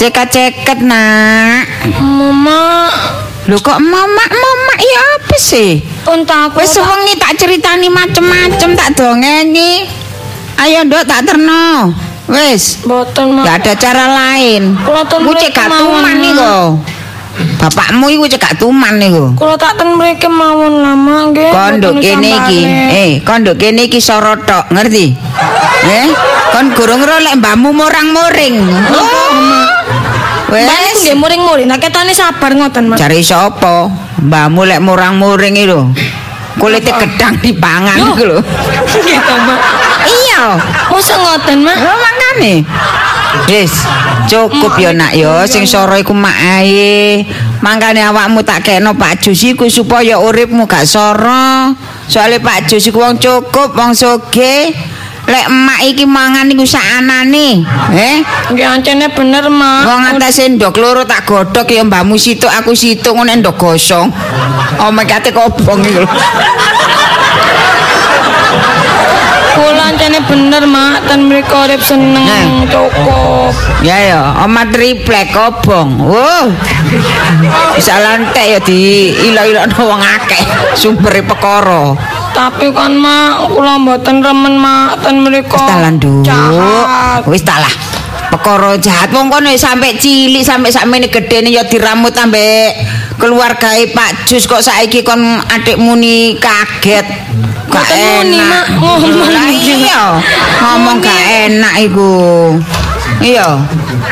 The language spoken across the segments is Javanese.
Ceket-ceket nak. Mama, Lho kok mamak mamak ya apa sih? entah aku. Wis wengi tak ceritani macem-macem tak dongeni. Ayo nduk tak terno. Wis, Boten, Mak. gak ada cara lain. Kula Ku cek gak tuman niku. Bapakmu iku cek gak tuman niku. Kula tak ten mriki mawon lama nggih. Boten kene iki, eh, konduk kene iki sorotok, ngerti? Eh, kon gurung ro lek mbahmu murang-muring. Oh. Wes, nggih muring-muring. Nah ketane sabar ngoten, Mas. cari sapa? Mbahmu lek murang-muring iki lho. Kulite gedang dipangan iku lho. Gitu, Mak. Iya. Mosok ngoten, Mak. Lho makane. Wis, cukup ya nak ya sing soro iku mak ae. Mangkane awakmu tak kena Pak Jus iku supaya uripmu gak soro. Soale Pak Jus iku wong cukup, wong sugih. Lek emak iki mangan iku sak anane, eh? Nggih ancene bener, Mak. Wong atas endok loro tak godhog ya mbahmu situk aku situk ngono endok gosong. Omeh kate kobong iku. Ancene bener, Mak. Ten mriki urip seneng Nah. cukup. Ya ya, omah triplek kobong. Wow. Bisa lantek ya di ilo-ilokno wong akeh sumbere perkara. Tapi kan, Mak, kula mboten remen, Mak. Ten mriki. Wis talan nduk. Jahat. Wis talah. Perkara jahat wong kono sampe cilik sampe sakmene gedene ya diramut ambek keluargae Pak Jus kok saiki kon adikmu ni kaget. Gak muni, enak. Mak, ngomong iya, ngomong gak enak iku. Iya.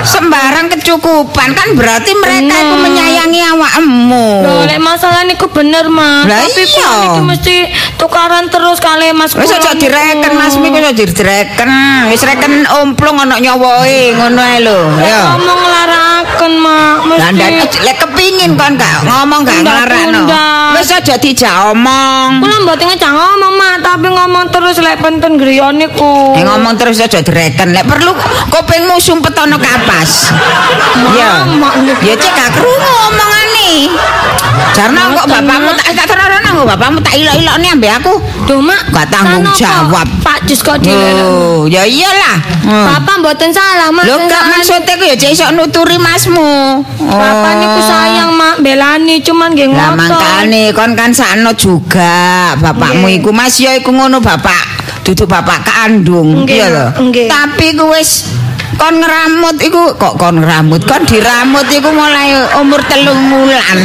Sembarang kecukupan kan berarti mereka iku menyayangi awakmu. Lek masalah niku bener, Mas. Lah Tapi iya. niki mesti tukaran terus kali Mas. Wis aja direken Mas wis aja direken. Wis reken omplung ana nyawoe ngono ae lho. Ya. Ngomong larakaken, Mak. Lah Mesti lek kepingin kon gak ngomong gak nglarakno. ndak. Wis aja dijak omong. Kula mboten ngejak ngomong, Mak, tapi ngomong terus lek penten griya niku. Eh ngomong terus aja direken. Lek perlu kupingmu sumpet ana kapas. Ya. Ya cek gak krungu omongane. Jarno kok Ngoten, bapakmu tak tak terono kok bapakmu tak ilok-ilokne ambek aku. Duh, Mak. Gak tanggung jawab. Pak Jus kok dilelek. Oh, ya iyalah. Hmm. Papa mboten salah, Mak. Lho gak maksudnya ku ya cek iso nuturi masmu. Papa niku sayang, Mak, belani cuman nggih Lah ngotot. mangkane kon kan sakno juga bapakmu iku Mas ya iku ngono bapak dudu bapak kandung iya lho. Tapi ku wis kon ngeramut iku kok kon ngeramut kon diramut iku mulai umur telung bulan.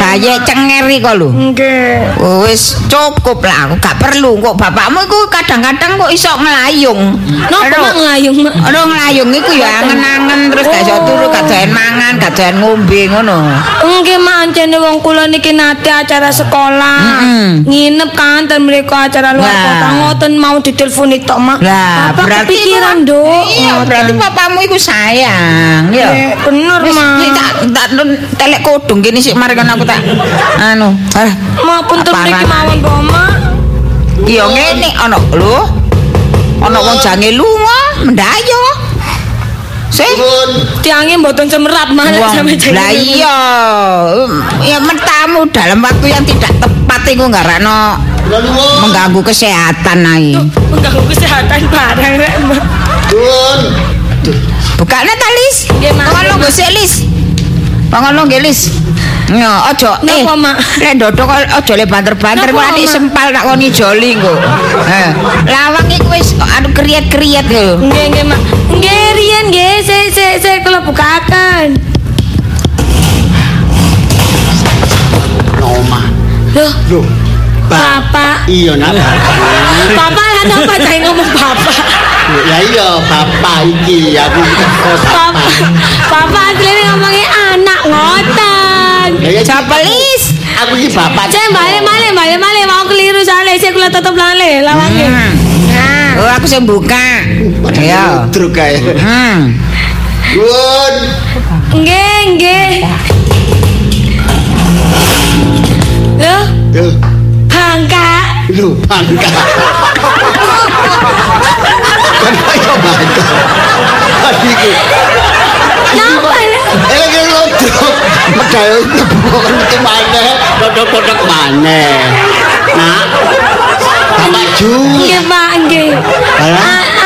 Baye cengeri kok lho. Nggih. Oh, wis cukup lah aku gak perlu kok bapakmu iku kadang-kadang kok iso nglayung. Napa Aduh. Mak nglayung, Mak? Ono nglayung iku ya angen-angen terus gak iso turu gak doyan mangan gak doyan ngombe ngono. Nggih mak ancene wong kula niki nate acara sekolah. Mm-mm. Nginep kan ten mereka acara luar Lah. kota ngoten mau diteleponi tok mak. Lah, Bapak berarti kepikiran, iku- Dok. Iya, berarti papamu iku sayang, ya. Eh, bener, Wis, iki tak tak telek kodong gini sih mari kan aku tak anu. Ah, Maupun Aparan. mriki mawon po mak. iya ngene ana lho. Ana wong jange lunga mendayo. Sih. Tiangnya mboten malah sampe jadi. Lah iya, um, ya mentamu dalam waktu yang tidak tepat iku ngarano mengganggu kesehatan ae. Mengganggu kesehatan barang rek. Mak. Bukane ta Lis? Nggih, Mak. Pangono nggo sik Lis. Pangono nggih Lis. Yo, aja eh. Napa, Mak? Lek ndodok aja le banter-banter Mak? sempal tak koni joli engko. Eh, lawang iku wis anu kriet-kriet lho. Nggih nggih mak. Nggih riyen nggih sik sik sik kula bukaken. Oma. Loh, Lho, Bapak. Iya nak. Bapak lah napa saya ngomong Bapak. Ya iya bapak iki aku kok Bapak. Bapak asline ngomongnya anak ngoten. Ya ya Siapa Lis? Aku iki bapak. Saya balik balik balik balik mau keliru soalnya saya kula tutup lale lawangnya. Nah. Oh, aku sing buka. Ya. Truk kae. Hmm. Gun. Nggih, nggih. Loh. Bangka. Lho bangka. Kan ayo bangka. Adikku. Napa? Eh lagi lodok. Medal bukan itu mana? Lodok-lodok mana? Nah. Bapak Ju. Nggih, Pak, nggih. Alah.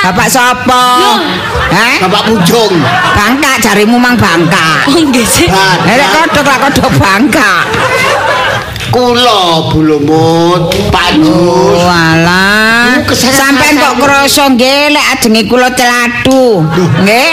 Bapak. Eh? Sapa? Hah? Bapak Pujung. Bangka jarimu mang bangka. Oh nggih sih. Nek kodhok lah kodhok bangka. Kula Bulumut, Pak Jus. Oh alah. Iku kesana- Sampeyan kok krasa nggih lek ajenge kula celatu. Nggih.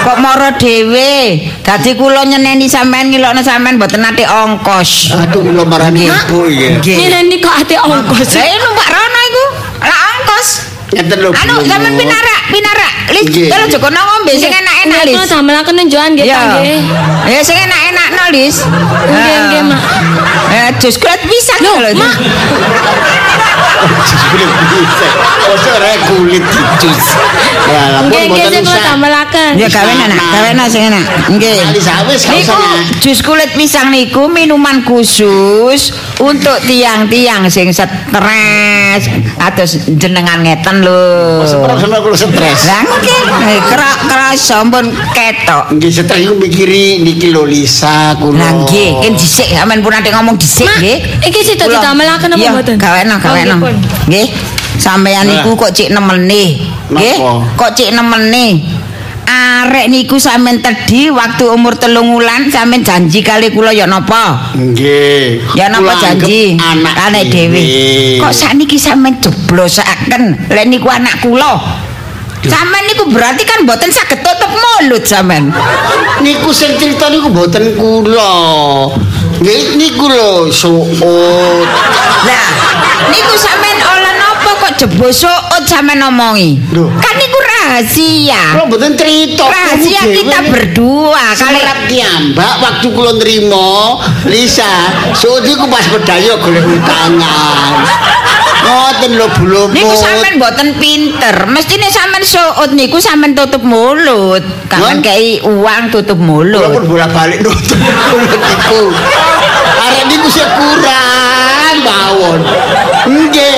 Kok mara dhewe. Dadi kula nyeneni sampeyan ngilokno sampeyan mboten nate ongkos. Aduh kula marani ibu ya. Ini kok ate ongkos. Lah ini Pak Rono iku. Lah ongkos. Ngeten lho. Anu sampeyan pinarak, pinarak. Lis, kalau joko ngombe sing enak-enak Lis. Kula damelaken njoan nggih Ya. Pak nggih. Ya sing enak-enak no Lis. Nggih nggih Mak. Eh jus kulit pisang Loh, lho. Mak. Jus kulit usah. Ya enak, sing enak. Nggih. Niku jus pisang niku minuman khusus untuk tiang-tiang sing stres atus jenengan ngeten lho. Kula stres. Lah nggih, kera kerasa pun ketok. Nggih stres iku mikiri niki lho Lisa kula. Lah nggih, kan dhisik sampean pun ate ngomong dhisik nggih. iki sida didamelaken apa mboten? Oh, nggih, pun. Nggih. Sampeyan niku kok cek nemeni. Nggih. Kok cek nemeni. Arek niku sampean tedi waktu umur telung wulan sampean janji kali kula ya napa? Nggih. Ya napa janji? Anak Anak dhewe. Kok sakniki sampean jeblosaken lek niku anak kula. Sampean niku berarti kan mboten saged tutup mulut sampean. niku sing cerita niku mboten kula. Nggih niku lho suut. Lah, niku sampean olah napa kok jebol suut sampean ngomongi? Loh. Kan niku rahasia. Kula mboten cerita. Rahasia kita berdua kali Semerap kiambak waktu kula nrimo Lisa, suut iku pas bedaya golek utangan. Ngoten lho belum. Niku sampean mboten pinter. Mestine sampean suut niku sampean tutup mulut. Kangen kei uang tutup Kula mulut. pun bolak-balik nutup mulut iku. Arek niku sing kurang mawon. Nggih.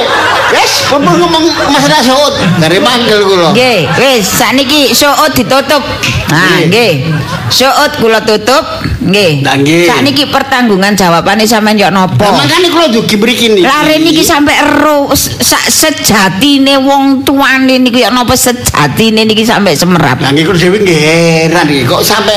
Ngomong ngomong masalah suut. Dari manggil kula. Nggih, wis sakniki suut ditutup. Nah, Nggih. Suut kula tutup, nggih. Lah, nggih. Sakniki pertanggungan jawabane sampean yo Lah napa? makane kula dugi mriki niki. Lare niki sampe ero s- sak sejatine wong tuane niku ya napa sejatine niki sampe semerap. Lah nggih kula dhewe nggih heran iki kok sampe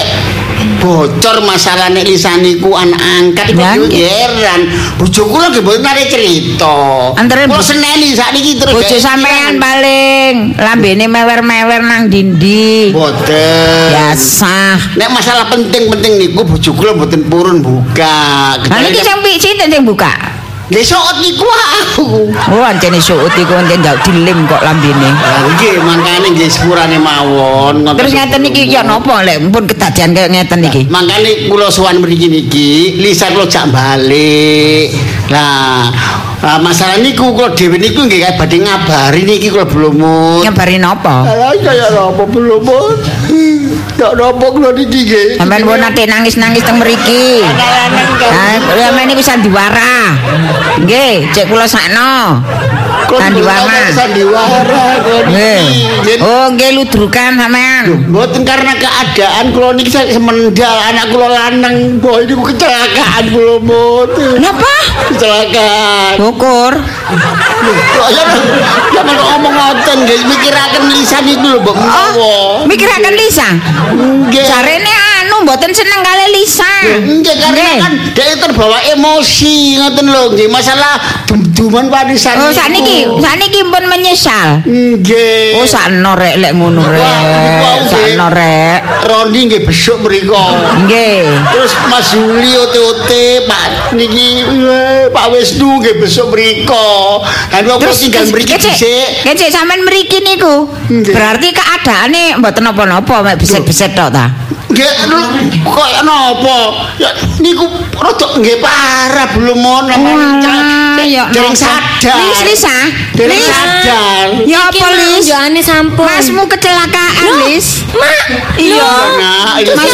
bocor masalah nek Lisa niku anak angkat kok nggih. heran. Bojo kula nggih mboten nate cerita. Antara kula bo- seneni sakniki terus. Bojo sampean paling lambene mewer-mewer nang dindi. Boten. Biasa. Nek masalah penting-penting niku bojo kula mboten purun buka. Lah niki sing sinten sing buka? Sok niku aku. Oh, ancene suut iku enten ndak dilim kok lambene. Lah nggih mangkane nggih sepurane mawon. Terus ngeten niki ya napa lek pun kedadian kaya ngeten niki? Mangkane kula sowan mriki niki, Lisa kula jak balik. Lah, ah, masalah niku kula dhewe niku nggih badhe ngabari niki kula belum. Nyabari napa? Alah kaya napa belum. Ya napa kula niki nggih. Sampeyan pun nate nangis-nangis teng mriki. Nah, sampeyan niku sandiwara. Nggih, cek kula sakno. Sandiwara. Sandiwara Nggih. Oh, nggih ludrukan sampean. Mboten karena keadaan kula niki semendal anak kula lanang boy niku kecelakaan kula mboten. Napa? Kecelakaan. Syukur. Ya ya kalau ngomong ngoten nggih mikiraken Lisa niku lho mbok menawa. Oh, mikiraken Lisa. Nggih. Jarene mboten seneng kali Lisa. Nggih karena Nggih. kan dia terbawa emosi ngoten lho nggih masalah dum-duman warisan. Oh, sakniki, sakniki pun menyesal. Nggih. Oh, sakno rek lek ngono rek. Nggih. Sakno rek. Rondi nggih besok mriko. Nggih. Terus Mas Juli ote-ote Pak niki Pak Wisnu nggih besok mriko. Kan kula tinggal mriki dhisik. kecik sampean mriki niku. Nggih. Berarti keadaane mboten napa-napa mek beset-beset tok ta. Nggih kok napa? Ya niku rada nggih parah belum Walah, ya dereng sadar. Lis, Lisa. Dereng Lis. sadar. Ya apa Lis? njoane sampun. Masmu kecelakaan, Lis. Mak. Iya. Mas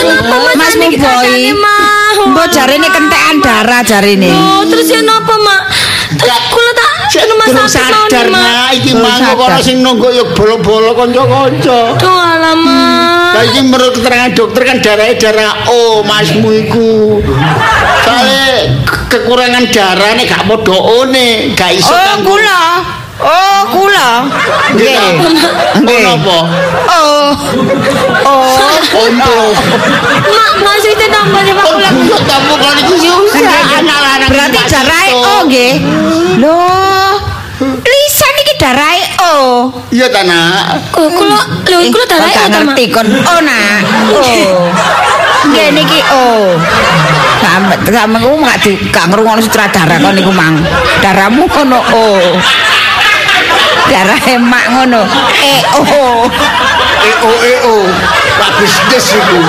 Masmu boy. Mak? Mbok jarene kentekan darah jarene. Oh, terus ya napa, Mak? Durung mau sadar nah iki mangko kono sadar. sing nunggu ya bolo-bolo kanca-kanca. Duh, alamak. Lah iki menurut keterangan dokter kan darahnya darah O masmu iku. Ke- kekurangan darah nih gak podo O gak iso Oh, kula. Oh, kula. Nggih. Nggih. Napa? Oh. Oh. Onto. Mak, maksudnya tambah ya Pak kula. Kok tamu kalau itu susah anak lanang. Berarti darai O nggih. Loh. Darai O. Iya ta nak. Kula lho kula Eh, darai ta, Mak? ngerti kon O nak. O. Nggih niki O. Sampe sampe ku gak di gak ngrungokno sutradara kon niku mang. Daramu ngono O. Darah emak ngono. E O. EO EO. Pak bisnis iku.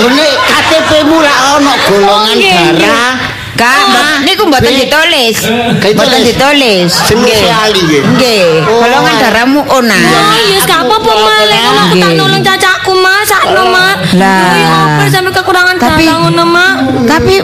Ngene KTP-mu lah ono golongan darah. Kak, mbak- niku mboten ditulis. Mboten ditulis. Spesial iki. Nggih, Oh, golongan alah. darahmu O nak. Oh iya, gak apa-apa ngono aku tak nolong cacakku Mak, sakno Mak. Lah. Sampe kekurangan darah ngono Mak. Tapi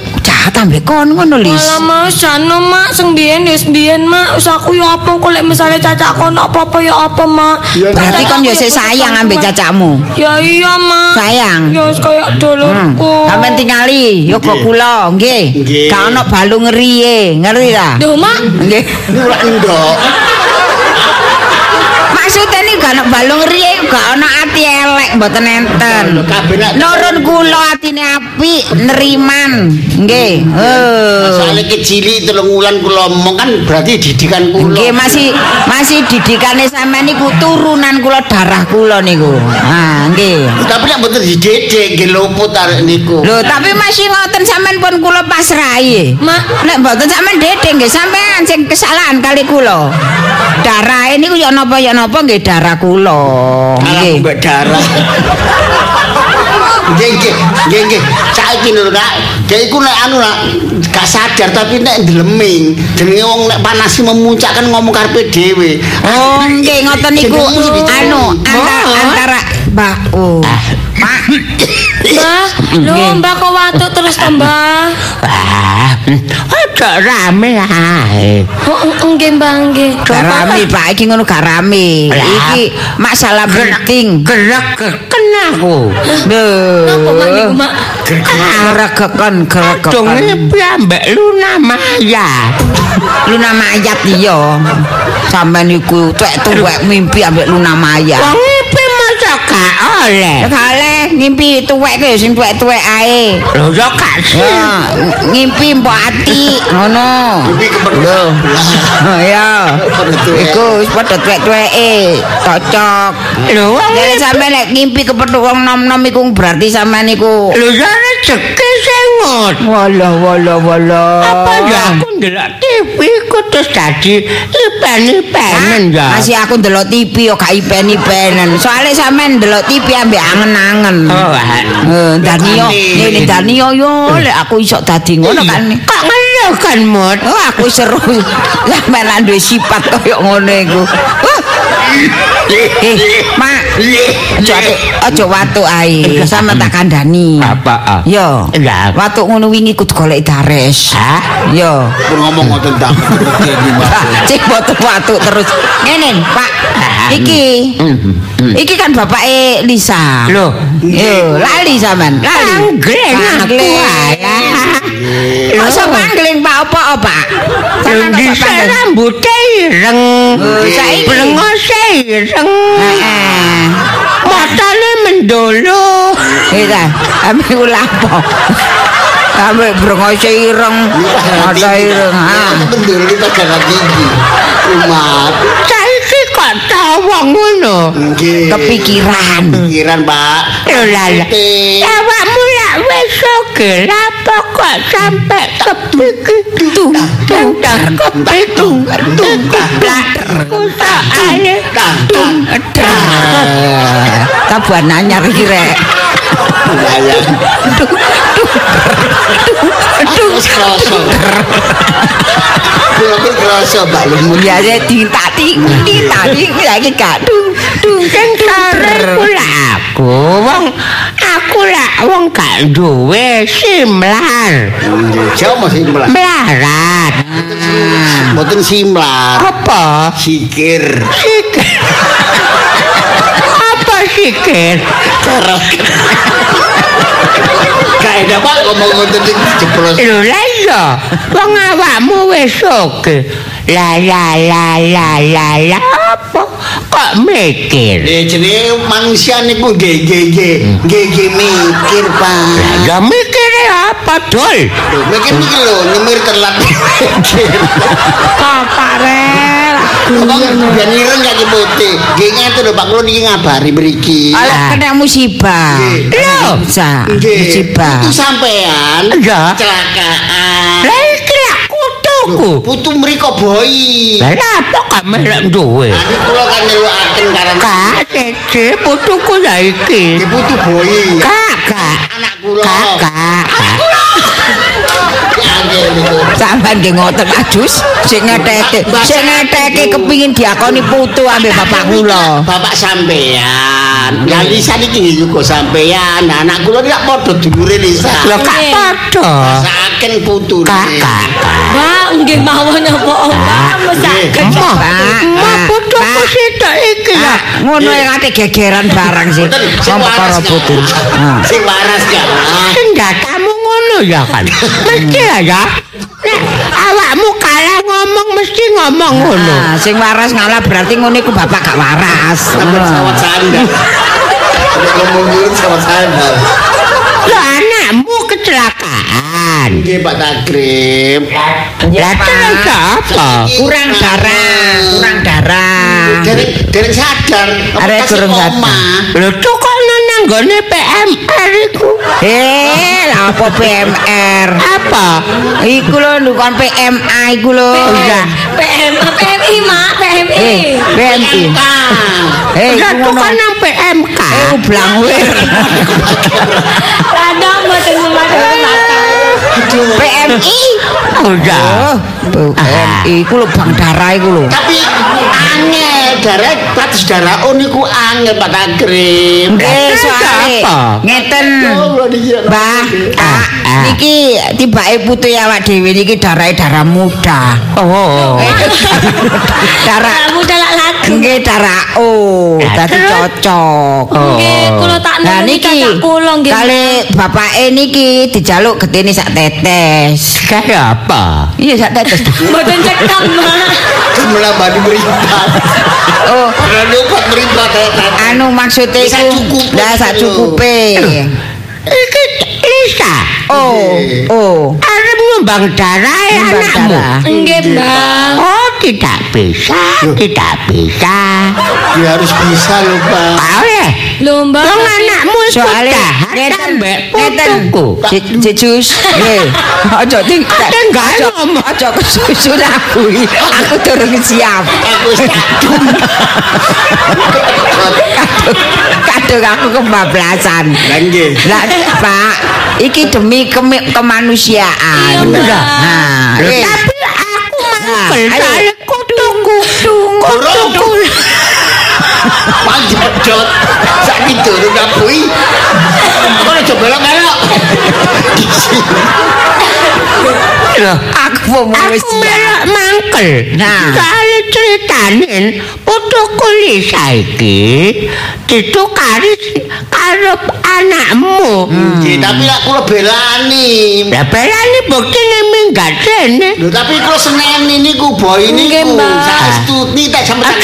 jahat ambek kon ngono Lis. Malah Mak, sakno Mak, sing biyen wis biyen Mak, wis aku ya apa kok lek misale cacakku ono apa-apa ya apa Mak. Berarti Cacak kon yo sik sayang ambek cacakmu. Ya iya Mak. Sayang. Ya wis kaya Hmm. dulurku. Sampeyan tingali yo kok kula, nggih. Gak ono balung ngeriye, ngerti ta? Duh Mak, Nggih. Ora ndok. Maksudnya ini gak balung ngeriye, gak ono ati elek mboten enten. Lho, kabeh nak- Nurun kula atine apik, neriman. Nggih. Oh. Soalnya kecili telung wulan kula omong kan berarti didikan kula. Nggih masih masih didikane sampean niku turunan kula darah kula niku. Ah, nggih. Tapi nek mboten didedek nggih luput arek niku. Lho, tapi masih ngoten sampean pun kula pasrahi. Mak. Nek mboten sampean dedek nggih sampean sing kesalahan kali kula. Darah niku ya napa ya napa nggih darah kula. Nggih. mbak darah. Nggih nggih nggih nggih. Saiki lho Nak, dhek iku nek anu nak gak sadar tapi nek ndeleming. Jenenge wong nek panas memuncak kan ngomong karepe dhewe. Oh, nggih ngoten niku anu antara antara Mbak oh. Pak. Mbah, lho Nggih. Mbah kok watuk terus to Mbah. Ah, aja rame ae. Oh, nggih Mbah nggih. Garami Pak iki ngono garami. Lah. Iki masalah penting. Gerak kenaku. Lho. Napa Mak niku Mak? Gregekan gregekan. Donge piambek Luna Maya. Luna Maya iya. Sampeyan iku tuwek-tuwek mimpi ambek Luna Maya. Masa gak oleh. Ya kaleh ngimpi tuwek ke sing tuwek-tuwek ae. Lho yo gak sih. Ya, ngimpi mbok ati ngono. Ngimpi. Ya. Padha tuwek. Iku wis padha tuwek-tuweke. Cocok. Lho wong Jadi sampeyan nek ngimpi kepethuk wong nom-nom iku berarti sampeyan iku Lho yo rezeki sengot. Walah walah walah. Apa ya aku ndelok TV ku terus dadi ipen-ipenen ya. Masih aku ndelok TV yo gak ipen-ipenen. Soale sampean ndelok TV ambek angen-angen. Oh, Eh, Danio, ngene Danio yo lek aku iso dadi ngono kan. Kok ngono kan mut? Oh, aku seru. Sampeyan lan duwe sifat koyo ngono iku. Eh, aja watuk ae. Sama tak kandhani. Apa? Yo. Lah. Watuk ngono wingi kudu golek dares. Hah? Yo. Ngomong ngoten tak. Cek watuk-watuk terus. Ngene, Pak. Iki. Iki kan bapake Lisa. Loh. Yo, lali sampean. Lali. Pangling aku ae. Masa pangling Pak apa Pak? Kok Bisa pangling? rambutnya ireng. Oh, saiki. Blengose ireng. Heeh. Matane mendolo. Iya, ame ulapo. Ame brengose ireng, mata ireng. Ha. Bener kita gak tinggi. Umat. Saiki kok tawang ngono. Kepikiran. Pikiran, Pak. Lho lah lah. Awakmu sogel apa kok sampe kepikir tung tung kepitung tung kutak ae tung Tabuan anyar iki rek. Aduh, kerasa. Kula ki kerasa, Pak Lumut. Ya ya tinta tinggi tadi lagi gak dung dung sing sare kula aku wong aku lah wong gak duwe simlar Nggih, Jawa masih melas. melarat Mboten simlar. apa? Sikir. sikir. Apa sikir? Kerok. Kayak Pak ngomong ngoten iki jeblos. lho lah iya. Wong awakmu wis oke La la la la la la apa? Kok mikir? Eh jenenge manusia niku nggih nggih nggih nggih nggih mikir, Pak. Ya mikir apa? Lho, mikir iki lho nyemir telat mikir. Bapak rel. Abang biyen ireng kaki putih. Nggih ngeten lho Pak, kula niki ngabari mriki. Ala kena musibah. Lho. Nggih. Musibah. Itu sampean Ya. kecelakaan. Kutuku. Putu mriko boi. Lah apa kok melok duwe? Kula kan nyelukaken karena Kak, Cece, putuku ya iki. Nggih putu boi. Kakak. Anak kula. Kakak. Angel niku. Sampeyan nggih ngoten adus sing ngeteke. Sing ngeteke kepingin diakoni putu ambek bapak kula. Bapak sampean. Ya Lisa niki juga sampean. Anak kula tidak padha dulure Lisa. Lho kak padha. Saken putu. Kakak. Mbak, nggih mawon apa Mbak? Mesaken. Mbak, iki lah. ngono ya ate gegeran barang sih. Sing waras karo gak? putu. Ah. Sing waras gak? Senjatamu ngono ya kan. Mesti ya ya. Awakmu kalah ngomong mesti ngomong ngono. Ah, sing waras ngalah berarti ngono iku bapak gak waras. Udah ngomong dulu sawat sandal. Lo anakmu kecelakaan. Nggih Pak Takrim. Lah terus apa? Kurang darah, kurang darah. Dereng dereng sadar. Arek koma. sadar. Lho tuh kok nanggone PMR iku. Eh, lah apa PMR? Apa? Iku lho ndukan PMA iku lho. Iya. PM, PMI, Mak, PMI. Eh, PMI. Eh, iku kan nang PMK. Eh, blang wir. Rada mboten memadai PMI. Udah. Oh, PMI iku lho bang darah iku lho. Tapi angel darah status darah oh niku angel Pak Takrim. Eh, Terus soalnya ngeten. Oh. Mbah, ah, ah. niki tibake putu awak dhewe niki darahe darah muda. Oh. Eh, darah lagu. Nggih darah O, dadi cocok. Nggih, kula tak niki cacak kula nggih. kali bapake niki dijaluk getene sak tetes. Kayak apa? Iya sak tetes. Mboten cekak, Mak. Melambani meripat. Oh, kok meripat anu maksudnya Sak iku lah sak cukupe. Iki Lisa. Oh, oh. Arep nyumbang darah ya anakmu. Nggih, Mbak. Oh, tidak bisa, tidak bisa. Ya harus bisa loh Pak. Kau ya? Lho, Mbak. Wong anakmu jahat ngeten ambek ngeten putuku. Si- si Jus. Nggih. Aja ting. Nggak aja- ngomong. Aja kesusun aku. Aku durung siap. Aku wis kadung. Kadung aku kebablasan. Lah nggih. Lah Pak, iki demi kemanusiaan. Iya, Mbak. Nah, eh, Tapi ayo. kali kutuku. Kutuku. Panjodot. Saiki durung ngakui. Kok aja belok-belok. Loh, aku mau wis Aku melok mangkel. Nah. Soale critanen putuku Lisa iki ditukari karo anakmu. Nggih, tapi lak kula belani. Lah belani buktine minggat rene. Lho tapi kula seneni niku boy Nggih, niku. Mbak. Saestu ni tak sampe tak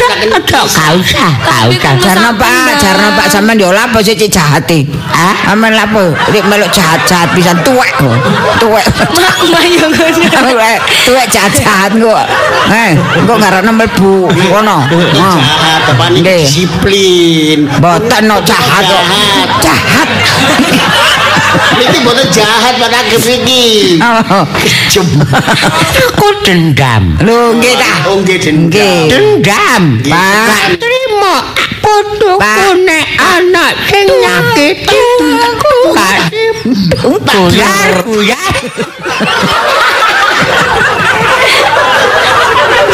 gak usah, gak Tapi usah. kok Jarno Pak, jarno Pak sampean yo lapo sih cek jahat e. Hah? Aman lapo? Nek melok jahat-jahat pisan tuwek kok. Tuwek. Mak, yo ngono. Tuwek, jahat-jahat kok. Eh, kok ngarana mlebu kono. Oh. Jahat, ini Nggih. disiplin. Boten no jahat kok. Jahat. Jahat. Niki boten jahat Pak Takif iki. Oh. Jem. Aku dendam. Lho nggih ta. Oh nggih dendam. Dendam. Pak. Terima Pak. nek anak sing nyakiti aku. Buyar, buyar.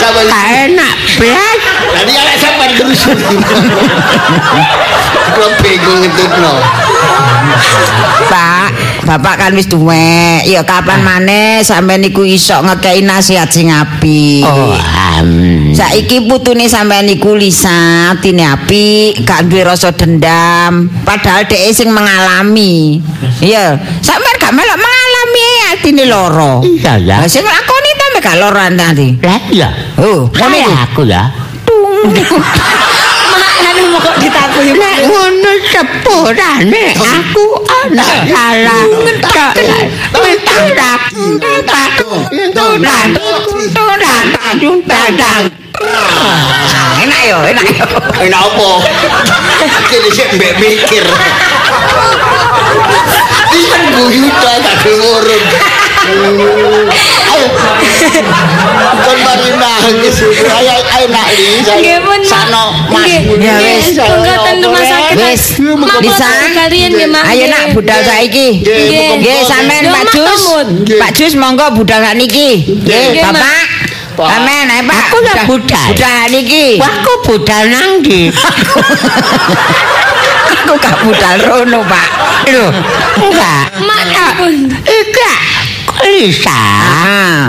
Gak enak blas. Tadi ada sampai gerusun. Kula bingung ngetutno. Pak, Bapak kan wis tuwek. Ya kapan maneh sampean niku iso ngekei nasihat sing apik. Oh, am. Saiki putune sampean niku Lisa, atine apik, gak duwe rasa dendam, padahal dhek sing mengalami. Iya, sampean gak melok mengalami atine loro. Iya ya. Sing lakoni Uripe gak loro tadi. Lah iya. Oh, ngono aku ya. Mak ngene mau kok ditakuti. Nek ngono sepurane aku ana salah. Kok mentak. Mentak. Turan. Turan. Turan. Enak yo, enak yo. Enak apa? Kene sik mbek mikir. Iki guyu ta tak ngurung. Kon mari nangis. Ayo ayo nak li. Nggih pun, Mak. Sano Mas. Ya, wis. Monggo ten rumah sakit. Wis. Bisa? kula kalian nggih, Mak. Ayo nak budal saiki. Nggih, Nggih, sampean Pak Jus. Pak Jus monggo budal sak niki. Nggih. Bapak. Pak. Sampean ae Pak. Aku lah budal. Budal niki. Wah, aku budal nang ndi? Aku gak budal rono, Pak. Lho, enggak. Mak pun. Ika, Lisa.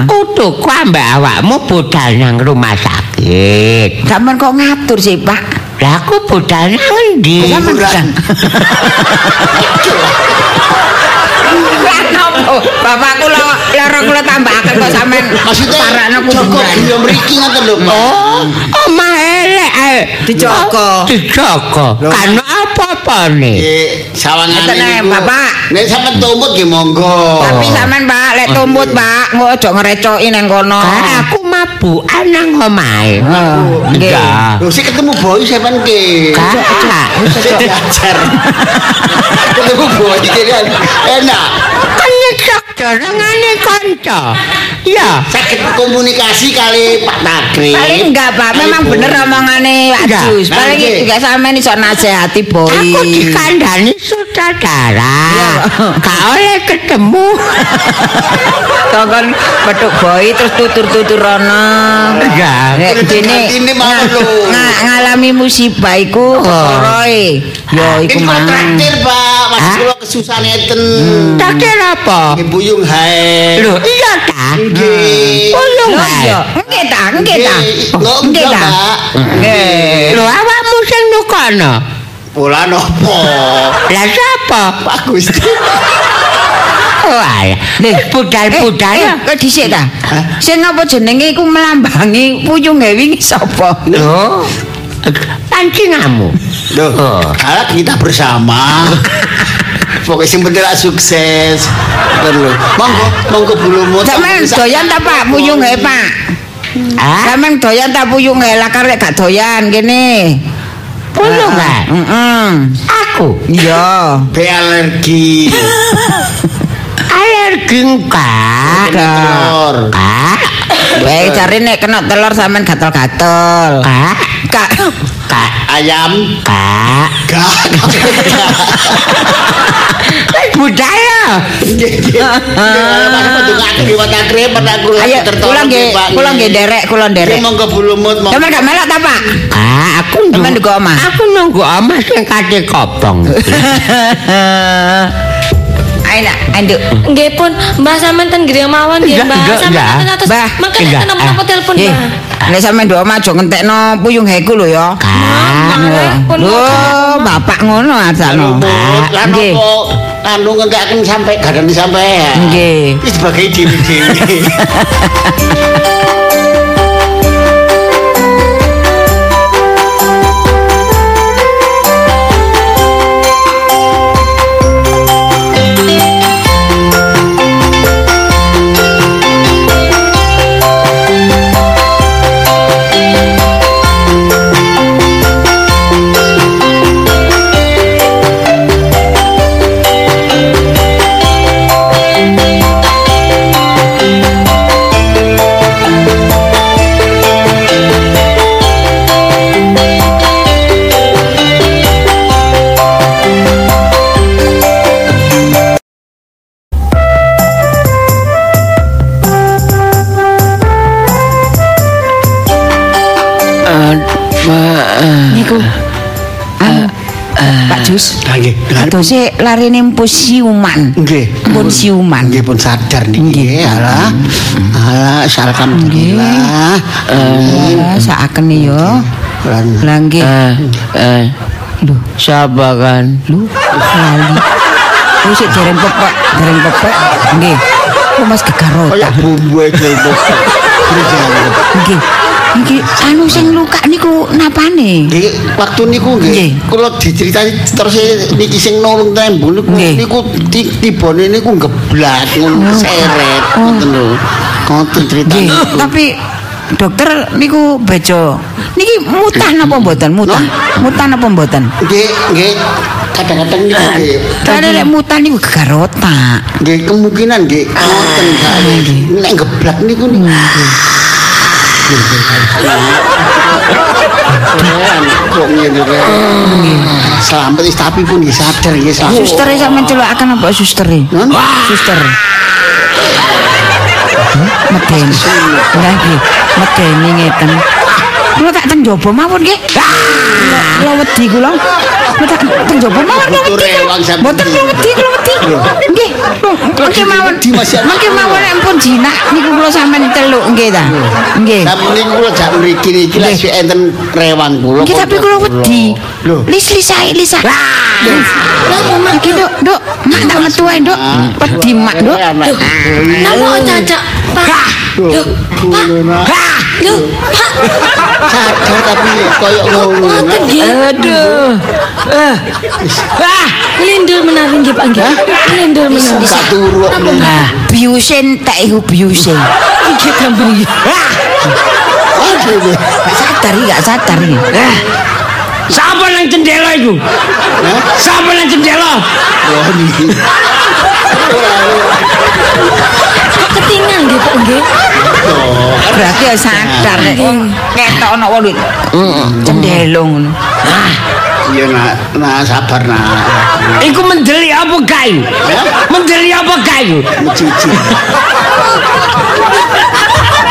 Kudu ku ambek awakmu budal nang rumah sakit. Sampean kok ngatur sih, Pak? Lah aku budal nang ndi? Sampean budal. Bapak kula kula tambahaken kok sampean sarakno kuburan. guyu mriki ngoten lho, Pak. Oh, omah elek ae. Dijogo. Oh, dijogo. Kan apa-apa nih? Nggih, sawangane Ngeten niku. Bapak. Nek sampean tumbut nggih monggo. Tapi sampean Pak lek tumbut Pak, engko aja ngerecoki nang kono. Aku mabukan nang omahe. Oh, nggih. Enggak. Lho sik ketemu boy sampean ki. Kak, diajar. ketemu boy iki enak. Dorongane kanca. Ya, Sakit komunikasi kali Pak Tagri. Paling enggak Pak, memang Ibu. bener omongane Pak Enggak. Jus. Nah, Paling nggih. juga sampean iso nasehati boy. aku dikandani sutradara. Gak oleh ketemu. Kongkon petuk boy terus tutur-tutur rono. Enggak. Nek dene digantine mau lho. nga- ngalami musibah iku koroe. Yo iku Ini mang. kontraktir Pak, Mas Hah? kula kesusahan ngeten. Takdir apa? Ibu Yung hae. Lho, iya ta? Nggih. Ulung Lho ae. yo, nggih ta, nggih ta. Nggih, Nggih ta. Pak. Nggih. Lho, awakmu sing nukono. Pola nopo? Lah sapa? Pak Gusti. Oh. Nih, budal-budal Eh, eh, kok dhisik ta? Sing apa jenenge iku melambangi puyunge wingi sapa? Lho, pancingamu. Loh, Oh. kalau kita bersama. Pokoknya yang penting lah sukses. Betul lho. Monggo, monggo bulumu. Sampeyan doyan ta Pak puyunge Pak? Ah, Sampeyan doyan ta puyunge lah karek gak doyan kene. pulung kan? Heeh. Aku Iya. Be alergi. alergi enggak. Kena telur. Kak, Wae cari nek kena telur sampean gatel-gatel. kak, Kak. kak, Ayam. kak. Budaya. Kula Ayo, tertolong kula nggih, derek, kula derek. Monggo bulumut. Sampeyan gak melok ta, Pak? Kak, aku Sampeyan nunggu omah. Aku nunggu omah sing kate kopong. Ayo anduk. Nggih pun, Mbah sampean ten griya mawon nggih, Mbah. enggak, Sampean enggak. ten atus. Mbah, Mangke enggak. nek kenapa telepon, Nggih. Mbah. Nek sampean ndok omah aja ngentekno puyung heku lho ya. Pun. Lho, bapak ngono. Lah Nggih. nopo anu ngentekaken sampai gadani sampai. Nggih. Iki sebagai dewi-dewi. Nggih. Atose larine mpus siuman. Nggih. Pun siuman. Nggih pun sadar niki. Nggih. Alah. Alah, alhamdulillah. Eh, saaken yo. Lan Lah nggih. eh, eh, Lho, siapa kan? lho, lali. Lu sik dereng pepek, dereng pepek. Nggih. kok Mas gegarota. Kayak bumbu itu. Nggih. Nggih, anu sing luka niku napane? Nggih, waktu niku nggih, kula diceritani terus niki sing nolong tembung niku niku ti- tibane niku geblak ngono seret ngoten lho. Ngoten Nggih, critane. tapi dokter niku bejo. Niki mutah napa mboten? Mutah. Mutah napa mboten? Nggih, nggih. Kadang-kadang niku nggih. Karena lek mutah niku gegarota. Nggih kemungkinan nggih ngoten Kak. Nek geblak niku niku. Kok ngene rek. Selamat wis tapi pun nggih sadar nggih selamat. Suster sampean celukaken apa suster? Suster. Meden. Lah nggih, medeni ngeten. Kula tak teng jaba mawon nggih. Kula kula wedi kula. Kula tak teng jaba mawon kula wedi. sampeyan. Mboten kula wedi, kula wedi. Nggih. Mangke mawon. Mangke mawon nek pun jinak niku kula sampean celuk nggih ta. Nggih. Niku kula jak mriki niki lek enten rewang kula. Nggih tapi kula wedi. Lho. Lis-lis ae lis ae. Napa mak iki, Dok? Dok, mak tak metu ae, Dok. Wedi mak, Dok. Napa caca? Pak. Loh, Pak. Sadar tapi koyo ngono. Aduh. Eh. Ah, lindur menawi nggih Pak nggih. Lindur menawi. Sak turu. Ah, biusen tak iku biusen. Nggih tambah nggih. Aduh. Sadar iki gak sadar iki. Eh, Sapa nang jendela iku? Sapa nang jendela? Oh. Kok ketingal nggih Pak nggih. Berarti ya sadar nek ketok ana wong ngono. Iya nak, nah sabar nak. Iku mendeli apa kayu? Mendeli apa kayu? Cici.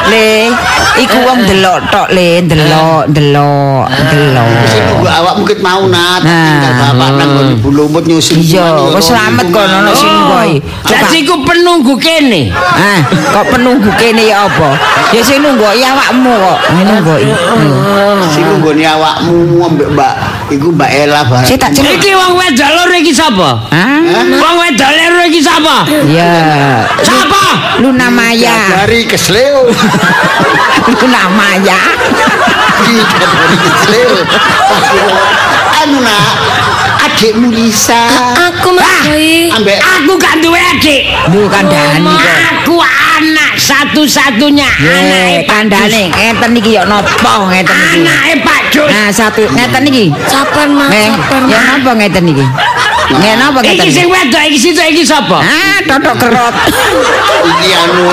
Le, iku wong delok tok le, delok, delok, delok. Sing nunggu awakmu ket mau Nah. tinggal bapak nang nggon ibu lumut nyusun. Iya, wis selamat kono ono sing ngoi. Jadi iku penunggu kene. Ah, kok penunggu kene ya apa? Ya sing nunggu ya awakmu kok. Nunggu. Sing nunggoni awakmu ambek Mbak iku Mbak Ela barang. Sik tak. Iki wong wedok loro iki sapa? Ah, Wong wedok loro iki sapa? ya. Sapa? Luna Maya. Dari kesleo. Luna Maya. Iya, dari kesleo. Anu nak, adikmu Lisa. Aku Mas Ambek Aku gak duwe adik. Duh kandhani kok. Aku anak satu-satunya anake Pak kandhane ngeten iki ya napa ngeten iki. Anake Pak Jus. Nah, satu ngeten iki. Sabar Mas, ya Mas. napa ngeten iki? Nggih napa ngeten? Iki sing wedok iki situ iki sapa? Ah, totok kerot. iki anu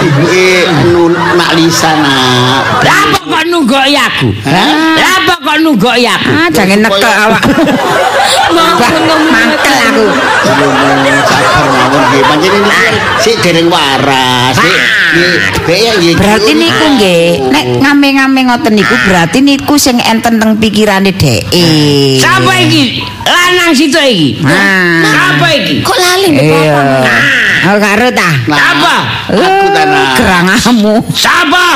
ibuke anu Nak Lisa nak. Lah apa kok nunggoki aku? Hah? Lah apa kok nunggoki aku? Ah, jangan nekek awak. Bah, mangkel aku. Sabar mawon nggih. Pancen ini sik dereng waras. Sik nggih. Berarti niku nggih, nek ngame-ngame ngoten niku berarti niku sing enten teng pikirane dhek. Sapa iki? Lanang situ iki. Ah. Sapa iki? Kok lali. Bapak? Oh, karo ta? Nah, Apa? Aku ta nak. Gerangamu. Sapa?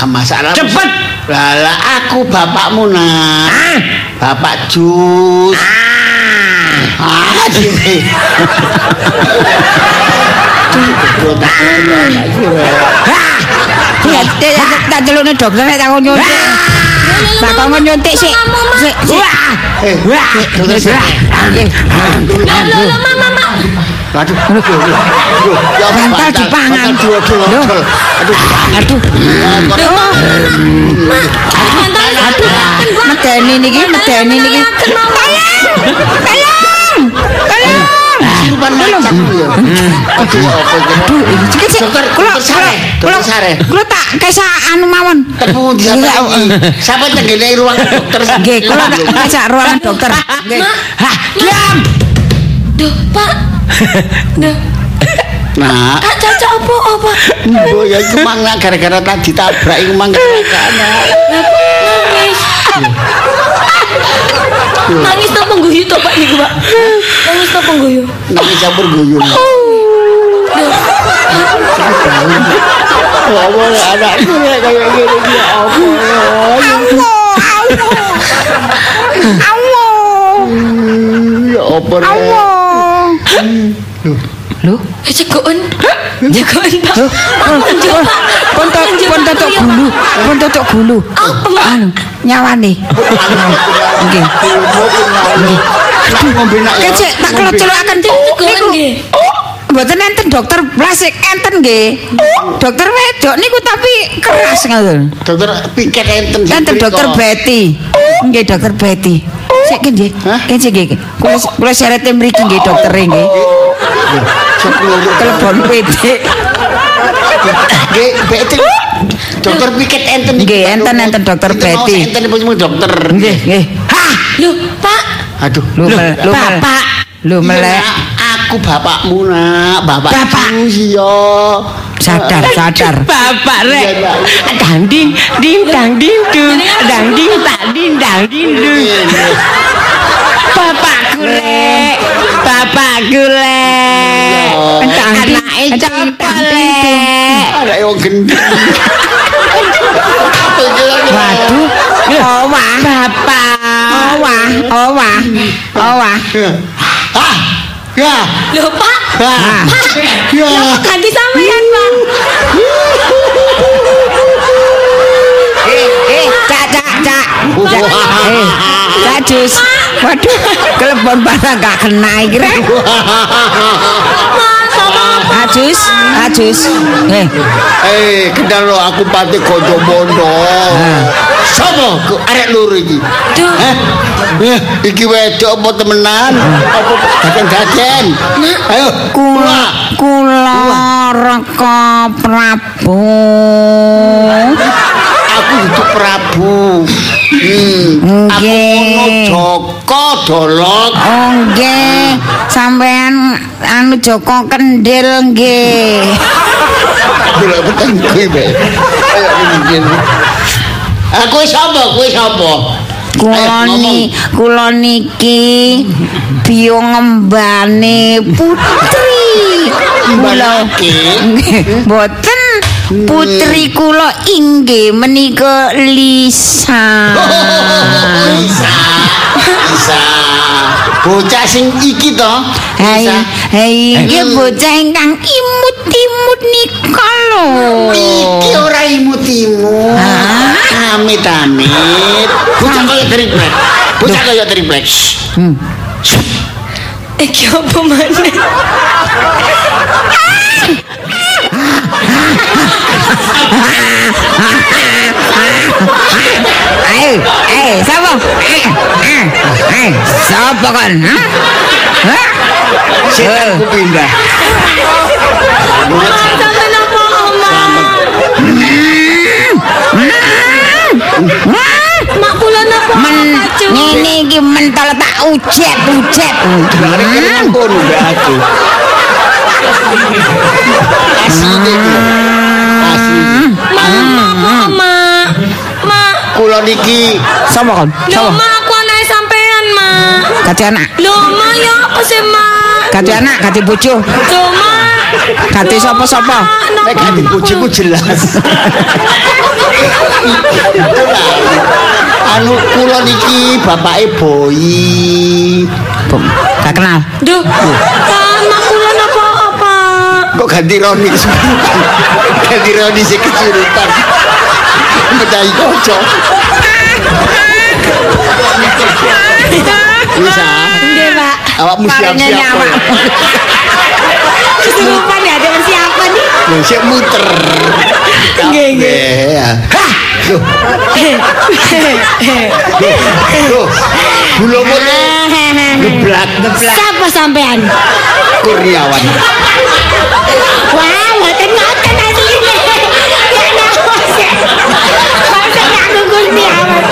Ah, masalah Cepet. Lah, aku bapakmu nak. Ah. Bapak Jus. Ah. Ya, ya, tak celukne dokter nek takon nyuntik. Tak kon nyuntik sik. Sik, sik. Eh, Wah. dokter saya. Nggih. Loh, loh, loh, Mama, Mama. Aduh, aduh, aduh. Ya, Bantal bantal, dipangan. bantal, dua, dua, Loh. dua. Aduh, Aduh. aduh. Aduh. Medeni niki, medeni niki. Tolong. Tolong. Tolong. Ya. Aduh? Aduh. Dokter, Kula dokter sare, kula dokter sare. kula tak kesa anu mawon. Di. Siapa tenggene ruang dokter? Nggih, kula tak kesa ruangan dokter. Nggih. Hah, diam. Duh, Pak. Duh, Nah, Kak Caca apa apa? ya itu mangga gara-gara tadi tabrak nangis. Nangis to pengguyu to Pak niku, Pak. Nangis to pengguyu. nanti campur guyung. Oh, apa ya anakku ya kayak gini apa ya. Awo. Ya apa ya. Awo. Lho, Eh, cegoken. Cegoken, Pak. lho. Pak, punjuk, Pak. Pun to- Punjuk, pun Pak, totok iya, gulu, Pak. pun totok gulu. Apa, Pak? Anu, nyawane. Nggih. Nak ngombe nak ya. Kecek tak keleceluaken Cegoken nggih. Mboten enten dokter plastik enten nggih. Dokter wedok niku tapi keras ngoten. Dokter piket enten sing Enten mriko. dokter Betty. Nggih dokter Betty. Sik ki nggih. Kecek nggih. Kula kula syarate mriki nggih dokter nggih. Telepon PT. Nggih, Betty. Dokter piket enten iki. Nggih, enten, enten dokter Betty. Enten ibu dokter. Nggih, nggih. Hah. Loh, Pak. Aduh, Lu mel- lu mel- bapak. lu Iya, melek. Aku bapakmu nak, bapak. Bapak. Iya. Sadar, sadar. Bapak rek. Dang ding ding dang ding dung. Dang ding tak ding dang ding dung. Bapakku lek. Bapakku lek. Anake lek. Ada yang gendeng. Waduh, owah, Bapak. owah, owah, owah. Ah, ya, Loh, Pak. ah, ya. Lah, kok ganti sampean, Pak? Cak. Eh, jus. Waduh, telepon barang gak kena iki rek. Ajus, ajus. Eh, Eh, kenal lo aku pati kojo bondo. Sopo ku arek loro iki? Duh. Heh? Eh, iki wedok apa temenan? Apa daden-daden? Ayo, kula kula. reka Prabu. Aku itu Prabu. Hmm, aku Nggih. ngono Joko Dolok. Oh nggih, sampean anu Joko Kendil nggih. Gila peteng kuwi, Be. Ayo mungkin. Aku sapa? Kowe sapa? Kula ngomong. ni kula niki biyo ngembane putri. Kula Mbanake? Mboten putri kula inggih menika Lisa. Bisa. Bisa. Bocah sing iki to. Hai, hai, nggih bocah ingkang imut-imut nika lho. Iki ora imut-imut. Hah? Amit-amit. Bocah kaya triplek. Bocah kaya triplek. Hmm. Iki apa maneh? Ayo, eh, sapa? Eh, eh, eh, sapa kan? Hah? Hah? Setanku pindah. Sampeyan apa, Oma? Mak kula napa? Men, ngene iki mentol tak ujet, ujet. Lari kenang kono mbak aku. Asli iki. Asli. Mak, mak, mak. Mak. Kula niki Sapa kan? Loh, mak aku anake sampean, mak. Kati anak, Loh, mak ya apa sih, mak? kati anak, kati bojo, Loh, mak. kati sapa-sapa. nek gak dipujiku jelas. anu kula niki bapake Boyi. Bum, Gak kenal. Duh, Pak, Kok ganti Roni kesurupan? ganti Roni sing kesurupan. Medahi koco. Bisa. Pak. Awakmu siap-siap. nyawa. Kesurupan ya, ada persiapan nih. Siap muter. Nggih, nggih. Loh. Bulu mulu. Geblak. Siapa sampean? Kurniawan. Wah, mboten ngoten asline. Ya napa sih? Masa aku Gusti Allah.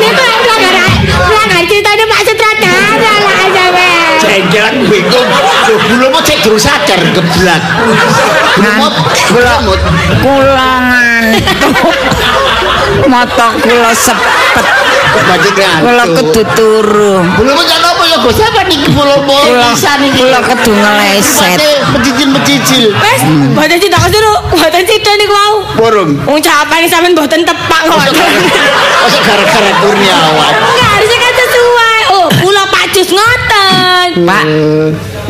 Niku pelanggaran pelanggaran ceritanya Pak Sutradara lah sampean. Jengjelan bingung. Loh, bulu mulu cek terus sadar geblak. Kula ngantuk. Mata kula sepet. Kula kudu turu. Kan apa ya Gus? Apa nih bulu mulu? Kula Bisa nih. kula kudu ngeleset. Mencicil-mencicil. Wes, mboten cita kesuruh, mboten cita niku mau. Borong. Wong capane sampean mboten tepak kok. Masa gara-gara Kurniawan. Enggak, harusnya kan sesuai. Oh, kula pacus ngoten. Pak,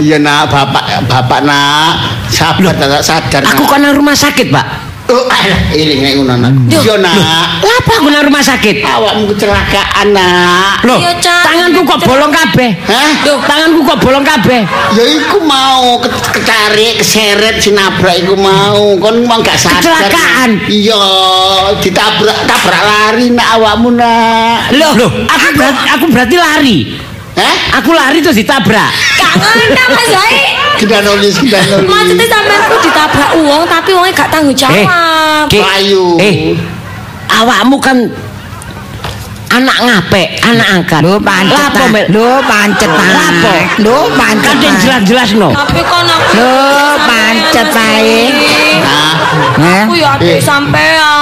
Iya nak, bapak bapak nak sabar tak sadar. Aku kan nang rumah sakit, Pak. Oh, alah, ini nek ngono nak. Iya nak. Lapa aku nang rumah sakit? Awakmu kecelakaan nak. Loh, tanganku kok bolong kabeh. Hah? Loh, tanganku kok bolong kabeh. Ya iku mau ke- ketarik, keseret, sinabrak iku mau. Kon mau gak sadar. Kecelakaan? Iya, ditabrak tabrak lari nak awakmu nak. Loh, aku berarti, aku berarti lari. Hah? Aku lari terus ditabrak. Gak Mas Zai. Gedanolis, gedanolis. Maksudnya sampeanku ditabrak uang tapi uangnya gak tanggung jawab. Ki, Ayo. eh, awakmu kan anak ngapek, anak angkat. Lho pancet. Lapo, Mel? Lho pancet. Lapo? Lho pancet. Kan jelas-jelas no. Tapi kan aku Loh, pancet ae. Nah, Heh? Aku ya Eh. adik sampean.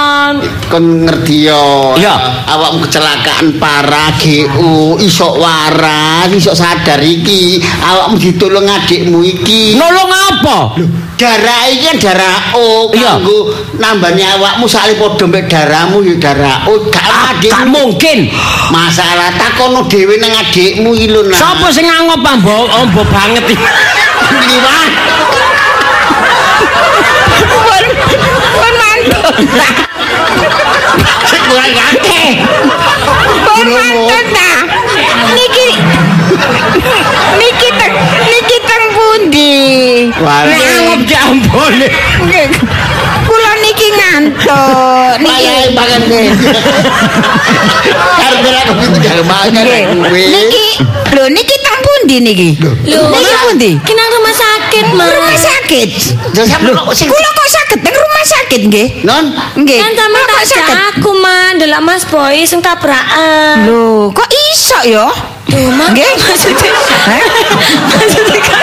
Kon ngerti yo. Iya. Awakmu kecelakaan parah GU, isok waras, isok sadar iki. Awakmu ditolong adikmu iki. Nolong apa? Darah iki kan darah O Iya. kanggo nambani awakmu sale padha mek darahmu ya darah O gak Ah, adikmu. Gak mungkin. Masalah takono dhewe nang adikmu iki lho nah. Sopo sing ngangop ambo ombo banget iki? Liwat. Pun mantun. Ambone. Nggih. Kula niki ngantuk. Niki banget nih. Karep aku makan Nggih. kowe. Niki lho niki teng pundi niki? Loh, niki pundi? Kena rumah sakit, Mas. Rumah sakit. Lho sampe kok sing Kula kok sakit teng rumah sakit nggih? non Nggih. Kan Kula tak aku, Man. Delok Mas Boy sing tabrakan. Lho, kok iso ya? Duh, Mas. Nggih. Maksudnya Hah? Maksudnya.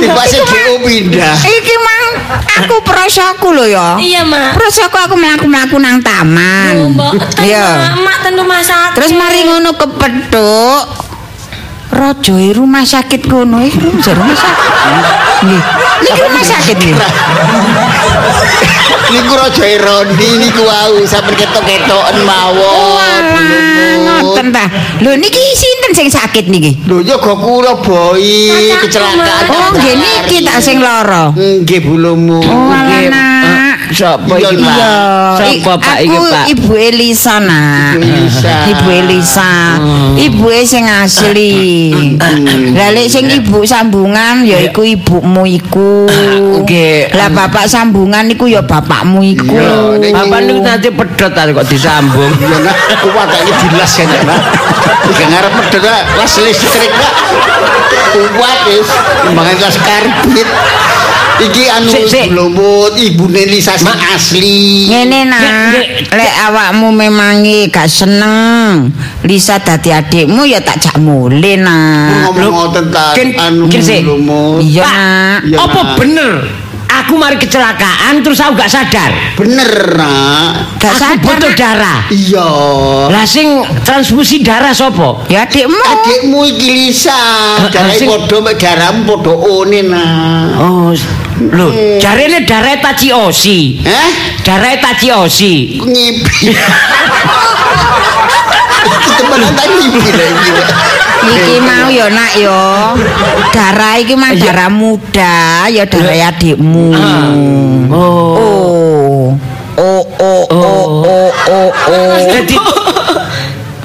Tiba sing GU pindah. Iki mang aku prosoku lho ya. Iya, Mak. Prosoku aku mlaku-mlaku nang taman. Iya. Mak. Mak ten rumah sakit. Terus mari ngono kepethuk. Raja e rumah sakit kono iki rumah rumah sakit. Nggih. Niki rumah sakit nggih. Niku raja Rondi niku wau sampe ketok-ketoken mawon. Walah, ngoten ta. Lho niki sinten sing sakit niki? Lho ya go kula boy Kakakku, kecelakaan. Oh, nggih niki tak sing lara. Nggih bulumu. Oh, Nggih. Sopo iki, Pak? Iya, Pak iki, aku Pak? Ibu Elisa nak. Ibu Elisa. Ibu Elisa. Ibu sing asli. Lah lek sing ibu sambungan ya iku ibumu iku. Nggih. Lah bapak sambungan iku ya bapakmu iku. Bapak niku nanti pedot ta kok disambung. Ya nak kuat iki dilas kan ya nak. Iki ngarep medhot nak las listrik nak. Kuat wis mbangan gas karbit. Iki anu lumut ibune Lisa sing asli. Ngene nak, lek awakmu memangi gak seneng Lisa dadi adikmu ya tak jak mule nak. Ngomong ngoten anu lumut. Iya Pak, nak. Apa bener? Aku mari kecelakaan terus aku gak sadar. Bener nak. Gak aku sadar. butuh darah. Iya. Lah sing transfusi darah sapa? Ya adikmu. Adikmu iki Lisa, darah padha mek darahmu padha one nak. Oh, lho, jarene darah Tachi Osi. Hah? Darah Tachi Osi. Ngipi. Temenan tak ngipi lah iki. Iki mau ya nak ya. Darah iki mah darah muda, ya darah adikmu. Oh. Oh. Oh oh oh oh oh oh. Jadi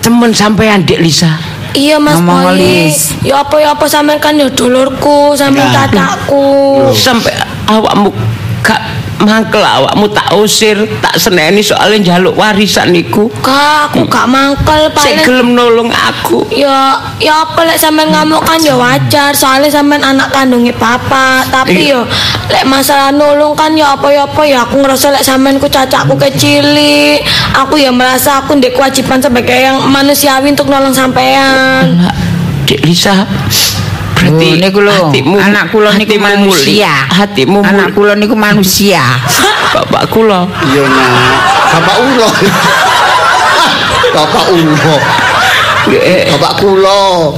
temen sampean Dik Lisa. Iya Mas Ngomong. Lis. Ya apa ya apa sampean kan ya dulurku, sampean Ya. kakakku. Sampai awakmu gak mangkel awakmu tak usir, tak seneni soalnya njaluk warisan niku. Kak, aku gak mangkel paling gelem nolong aku. ya ya apa lek sampean ngamuk kan ya wajar soalnya sampean anak kandungnya papa tapi yo lek masalah nulung kan ya apa ya aku ngerasa lek sampean ku cacakku kecili aku ya merasa aku ndek kewajiban sebagai yang manusiawi untuk nolong sampean Dik Lisa. Berarti Oh, niku lho, anak kula niku manusia. Hatimu anak kula niku manusia. bapak kula. Iya nak. Bapak ulo. Bapak ulo. Eh, Bapak kulo.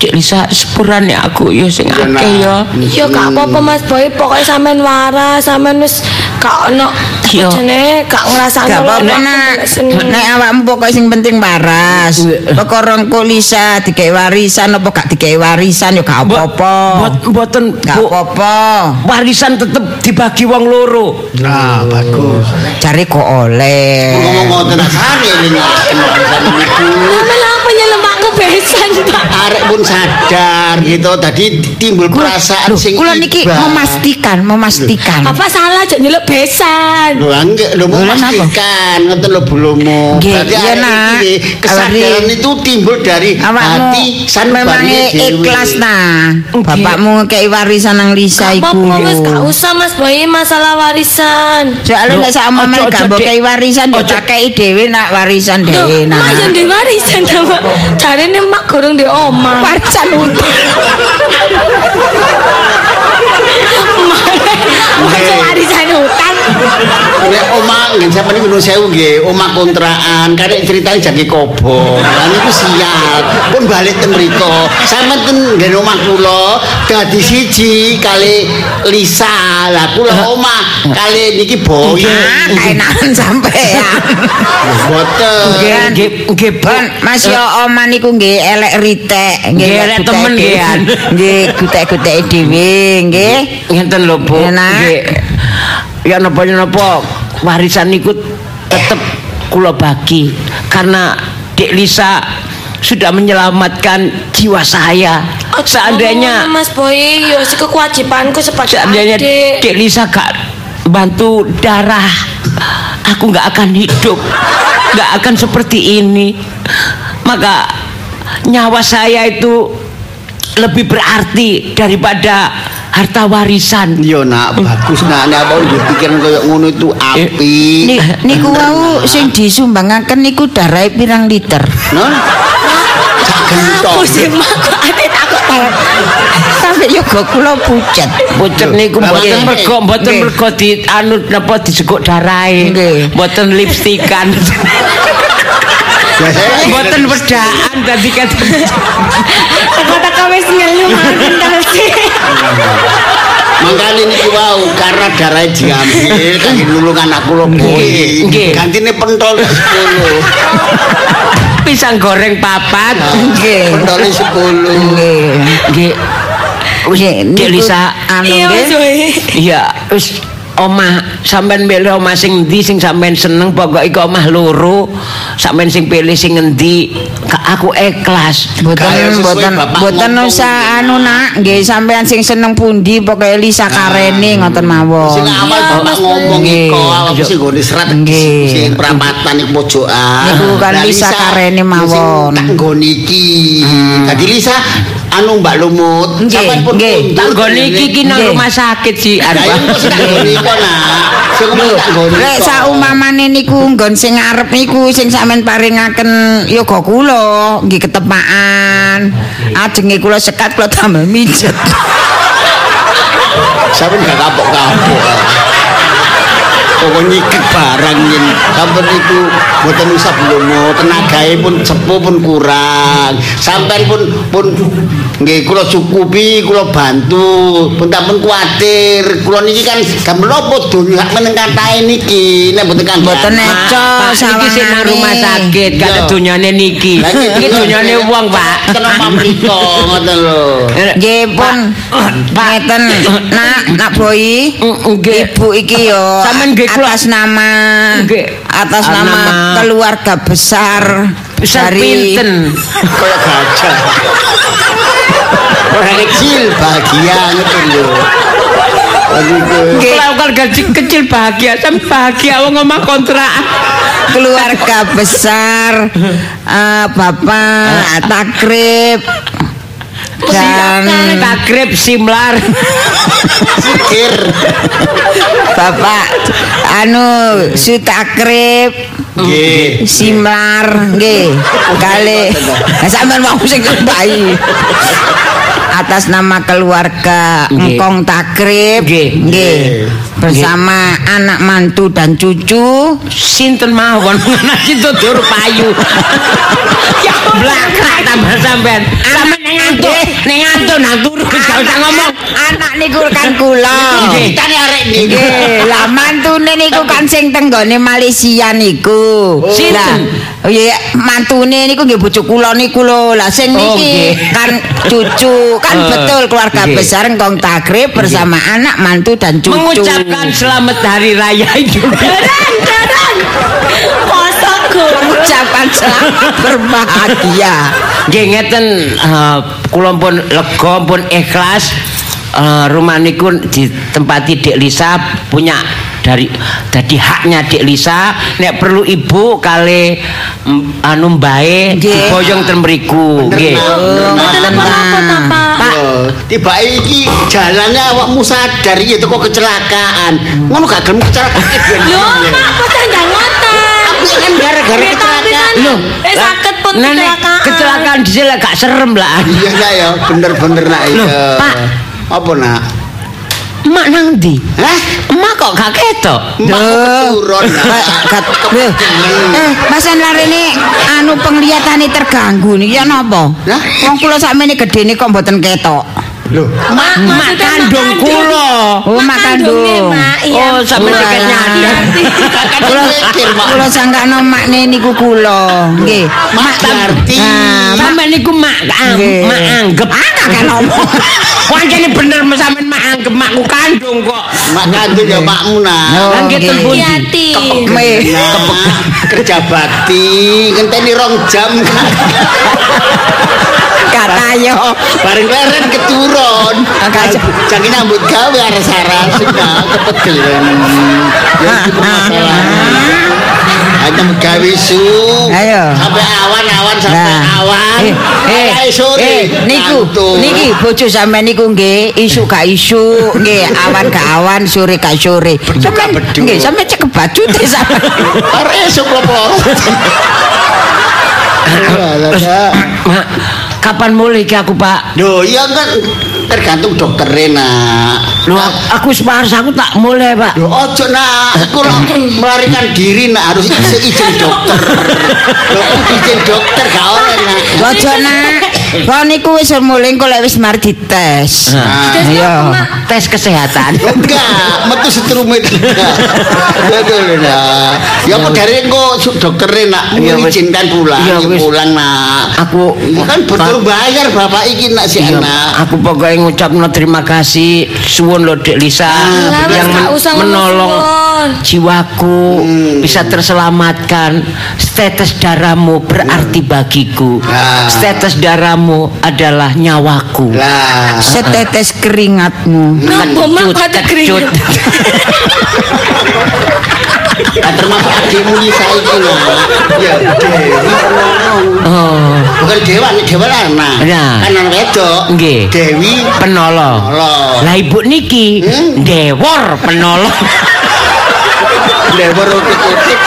Dik Lisa sepurane aku ya sing akeh ya. ya gak apa-apa Mas Boy pokoknya sampean waras sampean wis gak ono Jane gak ngrasakno Gak apa-apa nak. seneng. Nek awakmu pokok sing penting waras. Perkara engko Lisa dikei warisan apa gak dikei warisan ya gak apa-apa. Mbot- Mboten Gak apa-apa. Warisan tetep dibagi wong loro. Nah, bagus. Cari kok oleh. Ngomong ngoten asane ini kenapa niku. Sampeyan apa nyelemakku besan, Pak? Arek pun sadar gitu, tadi timbul perasaan sing Kula niki memastikan, memastikan. Apa salah aja nyeluk besan? Lho enggak lho memastikan ngoten lho. Nggih, Berarti iya, iki kesadaran Awari- itu timbul dari Awakmu hati memang sanubari ikhlas nah. Bapakmu ngekei warisan nang Lisa iku. apa-apa, Mas, gak usah Mas Boy masalah warisan. Loh, nek sak ojo- gak mbok kei warisan yo Ojo. tak kei dhewe nak warisan dhewe nah. Yang di warisan sama Jarene mak gorong di oma Warisan utang. Masa warisan utang Nek omah nggih sampeyan niku nuwun sewu nggih, omah kontrakan, kadek ceritane jagi kobong. Lah niku siap. Pun balik ten mriko. Sampeyan ten nggih omah kula dadi siji kali Lisa. Lah kula omah kali niki boy. Kaenakan sampean. Boten. Nggih, nggih. Bon, Mas yo oma niku nggih elek ritek, Nggih, elek temen, nggih. Nggih, gutek-guteki dhewe, nggih. Ngenten lho, Bu. Nggih. Ya napa napa warisan niku tetep kula bagi karena Dek Lisa sudah menyelamatkan jiwa saya. Seandainya Ngomong, Mas Boy Yo si kewajibanku sebagai seandainya adik Dek Lisa gak bantu darah, aku nggak akan hidup, nggak akan seperti ini. Maka nyawa saya itu lebih berarti daripada harta warisan. Yo nak bagus nak nek apa nggih pikiran koyo ngono itu apik. Ni, niku wau sing disumbangaken niku darah pirang liter. Nah. Pusing mak kok adik takut banget Sampai yo go kula pucet. Pucet niku Lah, mboten nggih. mergo mboten mergo di anu napa diseguk darahe. Mboten lipstikan. Mboten wedaan dadi kan. Teka-teka wis ngelu makin sih Mangkane niki wau karena darah diambil kangge nulung anak kula boy. Nggih. Gantine pentol 10. Pisang goreng papat. Nggih. Pentole 10. Nggih. Nggih. Wis Nggih, Dek niku Lisa. anu nggih. Iya, wis omah sampean milih omah sing endi sing sampean seneng pokoke iku omah loro. Sampean sing pilih sing endi, aku ikhlas. Kaya Boten sesuai boten bapak boten ngomong. usah anu nak, nggih sampean sing seneng pundi pokoke Lisa karene ngoten mawon. Sing awal Iya, bapak ngomong awak sing nggone serat Nggih. sing perapatan iku pojokan. Niku kan Lisa karene mawon. Tak nggone iki. Dadi Lisa anu Mbak Lumut, Nggih, sampean pun Tak nggone iki ki nang rumah sakit sih. Lah Anu, iku sing. Lek iko. saumamane niku nggon sing ngarep niku sing sampean paringaken yoga kula nggih ketepaan. Ajenge kula sekat kula tambah mijet. Sampeyan gak kapok-kapok. Pokoknya nyiket barang yen sampeyan itu mboten usah belum tenagae pun sepuh pun kurang. Sampeyan pun pun nggih kula cukupi, kula bantu. Pun tak pun kuwatir. Kula niki kan gak menapa donya meneng katahe niki. Nek mboten kan Mboten neco iki sing nang rumah sakit, Iya. dunyane niki. Iki dunyane wong, Pak. Kenapa mriko ngoten lho. Nggih pun ngeten nak nak boy nggih. ibu iki yo Sampeyan nggih atas nama Nggih. atas nama, nama- keluarga besar Besar dari pinten. Kayak gajah. Orang kecil bahagia. Nggih. Kalau gaji kecil bahagia, sampe bahagia wong omah kontrakan. keluarga besar eh, Bapak Takrib dan takrib simlar. Pikir. Bapak anu Sutakrib Nggih. Simlar nggih kali sampean mau sing bayi atas nama keluarga. Engkong Takrib Nggih. Bersama anak mantu dan cucu Sinten mawon nasi tutur payu. Ya blakrak tambah sampean. Sampe ning ngantuk, ning ngantuk nang turu gak usah ngomong. anak niku kan kula. Kitane arek. Nggih, lah mantune niku kan sing tenggone Malaysia niku. Sinten? Oh iya mantune niku nggih bojo kula niku lho. Lah sing Oh, niki kan cucu, kan Eh, betul keluarga besar Ngkong Takrib bersama anak mantu dan cucu. Mengucapkan selamat hari raya Idul Fitri. Mengucapkan selamat berbahagia. Nggih ngeten eh, kula pun lega pun ikhlas eh, rumah niku ditempati Dik Lisa punya dari dadi haknya Dik Lisa nek perlu ibu kali mm, anu mbae Nggih. diboyong ten mriku nggih Oh, ngoten. Pak. Oh, tiba iki jalannya awakmu sadar iki teko kecelakaan. Ngono gak gelem kecelakaan. Lho, Pak, mboten ndang ngoten. Aku kan gara-gara kan kecelakaan. eh sakit pun Nah, kecelakaan. kecelakaan dhisik lah gak serem lah Iya ya, bener-bener nak iya. Pak. Apa nak? emak nang ndi Hah? emak kok gak ketok Mak keturun nak. Kat, lho, eh, Masan larene anu penglihatane terganggu niki ya napa? Lah? Wong kula sakmene gedene kok mboten ketok. Loh, Mak, maksudnya kandung mak kula Oh, Mak mak kandung. Mak. Oh sampe Wah. tiket nyadar Kula mikir, Mak. kula sangkano makne niku kula. Nggih. Mak ngerti. Nah, mak sampe niku mak mak anggap Ah, kakek ngomong. Wancane bener sampean mak anggap makku kandung kok mak kandung ya makmu nak. Oh, Kan gitu. Me. Nah, kerja bakti ngenteni rong jam Katayo. bareng leren keturun jangan nyambut gawe aras-aras nah kepegel ya itu masalah hanya nyambut gawe su Ayo. sampai awan-awan sampai Nah. awan Eh, eh, Ayo, sore eh, niku, niki bojo sampean niku nggih, isu gak isu, nggih, awan gak awan, sore gak sore. Sampeyan beduk. nggih, sampeyan cek baju te sampean. Arek esuk lho mak kapan mulai ki aku pak Loh, iya kan tergantung dokternya nak. lu aku separas aku tak mulai pak Loh, ojo nak, aku melarikan diri nak harus izin, izin dokter. Loh, izin dokter gak oleh nak. Ojo nak. Kok niku wis mulai kok lek wis mari dites. Nah. Tes Iya. tes kesehatan Enggak, metu setrumit. Aduh, nak. Ya apa dari engko dokternya nak Iya, mengizinkan pulang, Iya, ya wis. pulang nak. aku Ini kan betul bayar bapak iki nak si Iya, anak. aku pokoknya ngucapno terima kasih suwun lo Dek Lisa Lah, yang menolong jiwaku bisa terselamatkan setetes darahmu berarti bagiku Lah. setetes darahmu adalah nyawaku Lah, Setetes keringatmu. Napa mak kan termasuk adikmu Lisa iki nak. Ya, Dewi penolong. oh Bukan dewa, ini dewa lana. Ya. Kan anak wedok. Nggih. Dewi penolong Penolong. lah ibu niki Hmm? dewor penolong kutik.